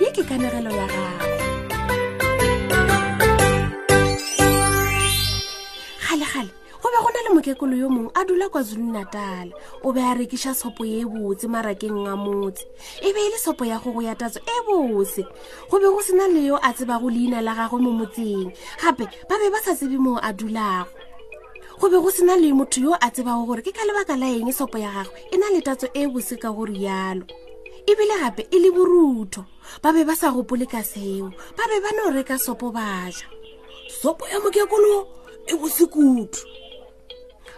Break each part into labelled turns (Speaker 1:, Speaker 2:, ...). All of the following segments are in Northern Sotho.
Speaker 1: ye ke
Speaker 2: kanegelo ya gago gale-gale go be go na le mokekolo yo mongwe a dula kwa zulu natala o be a rekiša sopo ye e botse marakeng a motse e be e le sopo ya gogo ya tatso e bose go be go sena le yo a tsebago leina la gagwe mo motseng gape ba be ba sa tsebe moo a dulago go be go sena le motho yo a tsebago gore ke ka lebaka la eng sopo ya gagwe e na le tatso e bose ka go rialo e bile gape e le borutho ba be ba sa gopole ka seo ba be ba no reka sopo ba ja sopo ya mokekolowo e bosekutu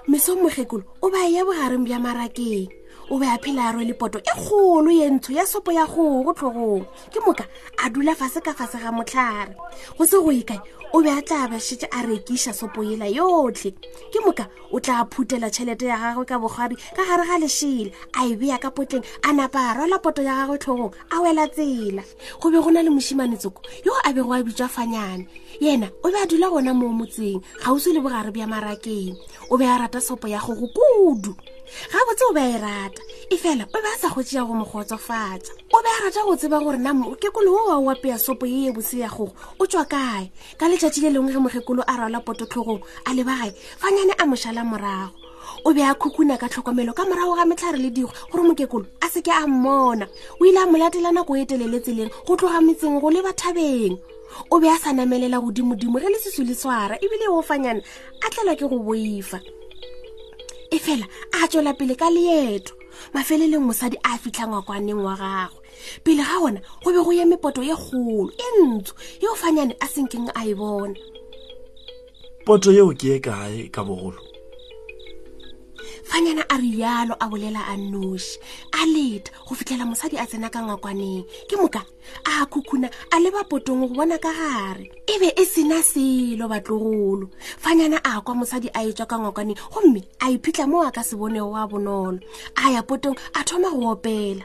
Speaker 2: meso mogekolo o ba ya bogareng bja marakeng o be a phela a rwele poto e kgolo ye ntsho ya sopo ya gogo tlhogong ke moka a dula fase ka fase ga motlhare go se go e kae o be a tla bešetse a rekiša sopo ela yotlhe ke moka o tla phutela tšhelete ya gagwe ka bokgwabi ka gare ga lešela a e beya ka potleng a napa a rwala poto ya gagwe tlhogong a wela tsela go be go na le mošimanetsoko yo a bego a bitšwa fanyane yena o be a dula gona moo motseng gausi le bogare bja marakeng o be a rata sopo ya gogo kudu ga botse o be a e rata e fela o be a sa kgotse ya go mo kgotsofatsa o be a rata go tseba gore namo ke kolowo wa oapeya sopo ye ye bose ya gogo o tswa kae ka letšatši le lengwe ge mokgekolo a rwala pototlhogong a leba gae fanyane a mošala morago o be a khukhuna ka tlhokomelo ka morago ga metlhare le dikgwe gore mokekolo a seke a mmona o ile a mo latela nako e telele tseleng go tloga metseng go leba thabeng o be a sa namelela godimodimo ge le sesu le tshwara ebile e ofanyana a tlelwa ke go boifa e fela a tswela pele ka leeto mafeleleng mosadi a fitlha ngwakwaneng wa gagwe pele ga ona go be go ye mepoto ye kgolo e ntsho yeo fanyane a senkeng a e bona
Speaker 3: poto yeo ke ye kae ka bogolo
Speaker 2: fanyana a re yalo a bolela a noši a leta go fitlhela mosadi a tsena ka ngwakwaneng ke moka a khukhuna a leba potong go bona ka gare e be e sena selo batlogolo fanyana a kwa mosadi a etswa ka ngwakwaneng gomme a iphitlha mo a ka se bonego wa bonolo a ya potong a thoma go opela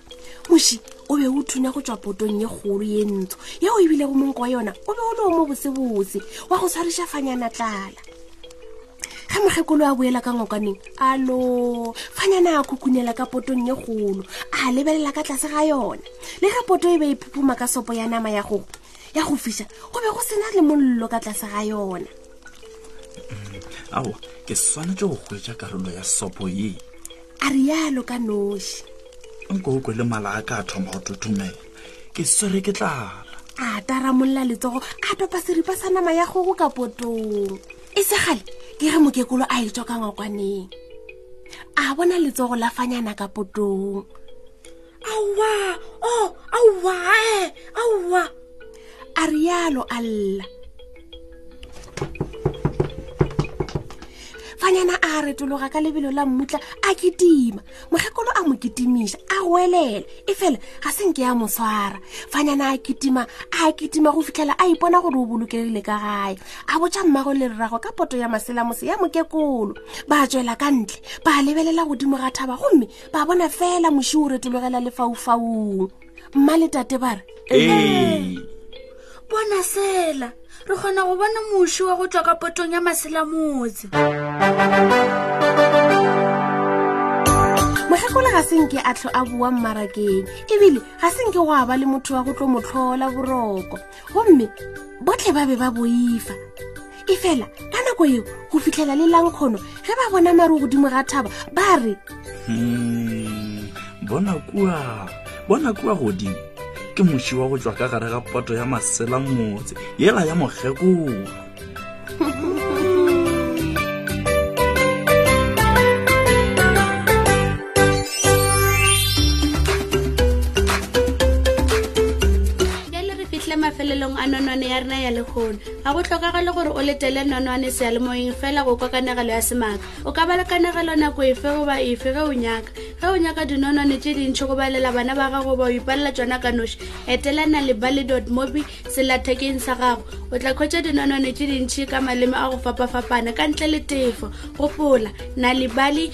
Speaker 2: moši o be o thunya go tswa potong ye kgolo ye ntsho ye o ebile go monko wa yona o be o le o mo bosebose wa go tshwariša fanyana tlala ge mokgekolo a boela ka ngokaneng alo fanyana a khukhunela ka potong ye kgolo a lebelela ka tlase ga yona le ge poto e be e phuphuma ka sopo ya nama ya gogo ya go fiša go be go sena le mollo ka tlase ga yona
Speaker 3: ao ke swanetse go hwetša karolo ya sopo ye
Speaker 2: a rialo ka noši
Speaker 3: nko o kwele mala a ka a thoma go thothomela ke swere ke tlala
Speaker 2: a taramolola letsogo a topa seripa sa nama ya gogo ka potong e segale ke ge mokekolo a e tswa ka ngwakwaneng a bona letsogo la fanyana ka potong
Speaker 4: aowa o oh, aowa e eh, aowa
Speaker 2: a rialo alla fanyana a retologa ka lebelo la mmutla a ketima mokgekolo a mo ketimiša a welela e fela ga se nke ya mo tshwara fanyana a ketima a ketima go fitlhela a ipona gore o bolokegile ka gae a botša mmago le rrago ka poto ya maselamose ya mokekolo ba tswela ka ntle ba lebelela godimo ga thaba gomme ba bona fela moši o retologela lefaufaung mma le tate ba re
Speaker 3: ee
Speaker 4: bona sela re kgona go bona moši wa go tswa ka potong ya maselamotse
Speaker 2: motlhakola ga se nke a tlho a boa mmarakeng ebile ga se nke go a ba le motho wa go tlo motlhola boroko gomme botlhe ba be ba boifa e fela ka nako eo go fitlhela le lankgono ge ba bona maro godimo ga thaba ba re
Speaker 3: hmm, bona kua bona kua godimo ke moši wa go tswa ka gare ga poto ya masela motse yela ya mokgekolo
Speaker 4: mafelelong a nonwane ya rena ya lekgono ga go tlhokagale gore o letele nonwane sealemoyeng fela go kwa kanegelo ya semaka o ka ba le kanegelo nako efe goba efe ge o nyaka ge o nyaka dinonwane tše dintšhi go balela bana ba gago ba o ipalela tsona ka noši etelana le ballet mobi sellathekeng sa gago o tla khwetša dinonwane tše dintšhi ka maleme a go fapafapana ka ntle le tefo gopola nalibali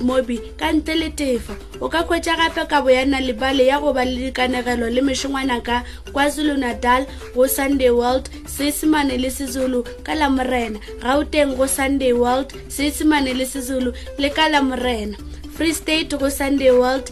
Speaker 4: mobi ka ntle le tefo o ka khwetša gape kabo ya nalibali ya go ba le dikanegelo le mešongwana ka kwazulu natal go sunday world seesemane le sezulu ka la morena gauteng go sunday world seesemane le sezulu le ka la morena free state go sunday world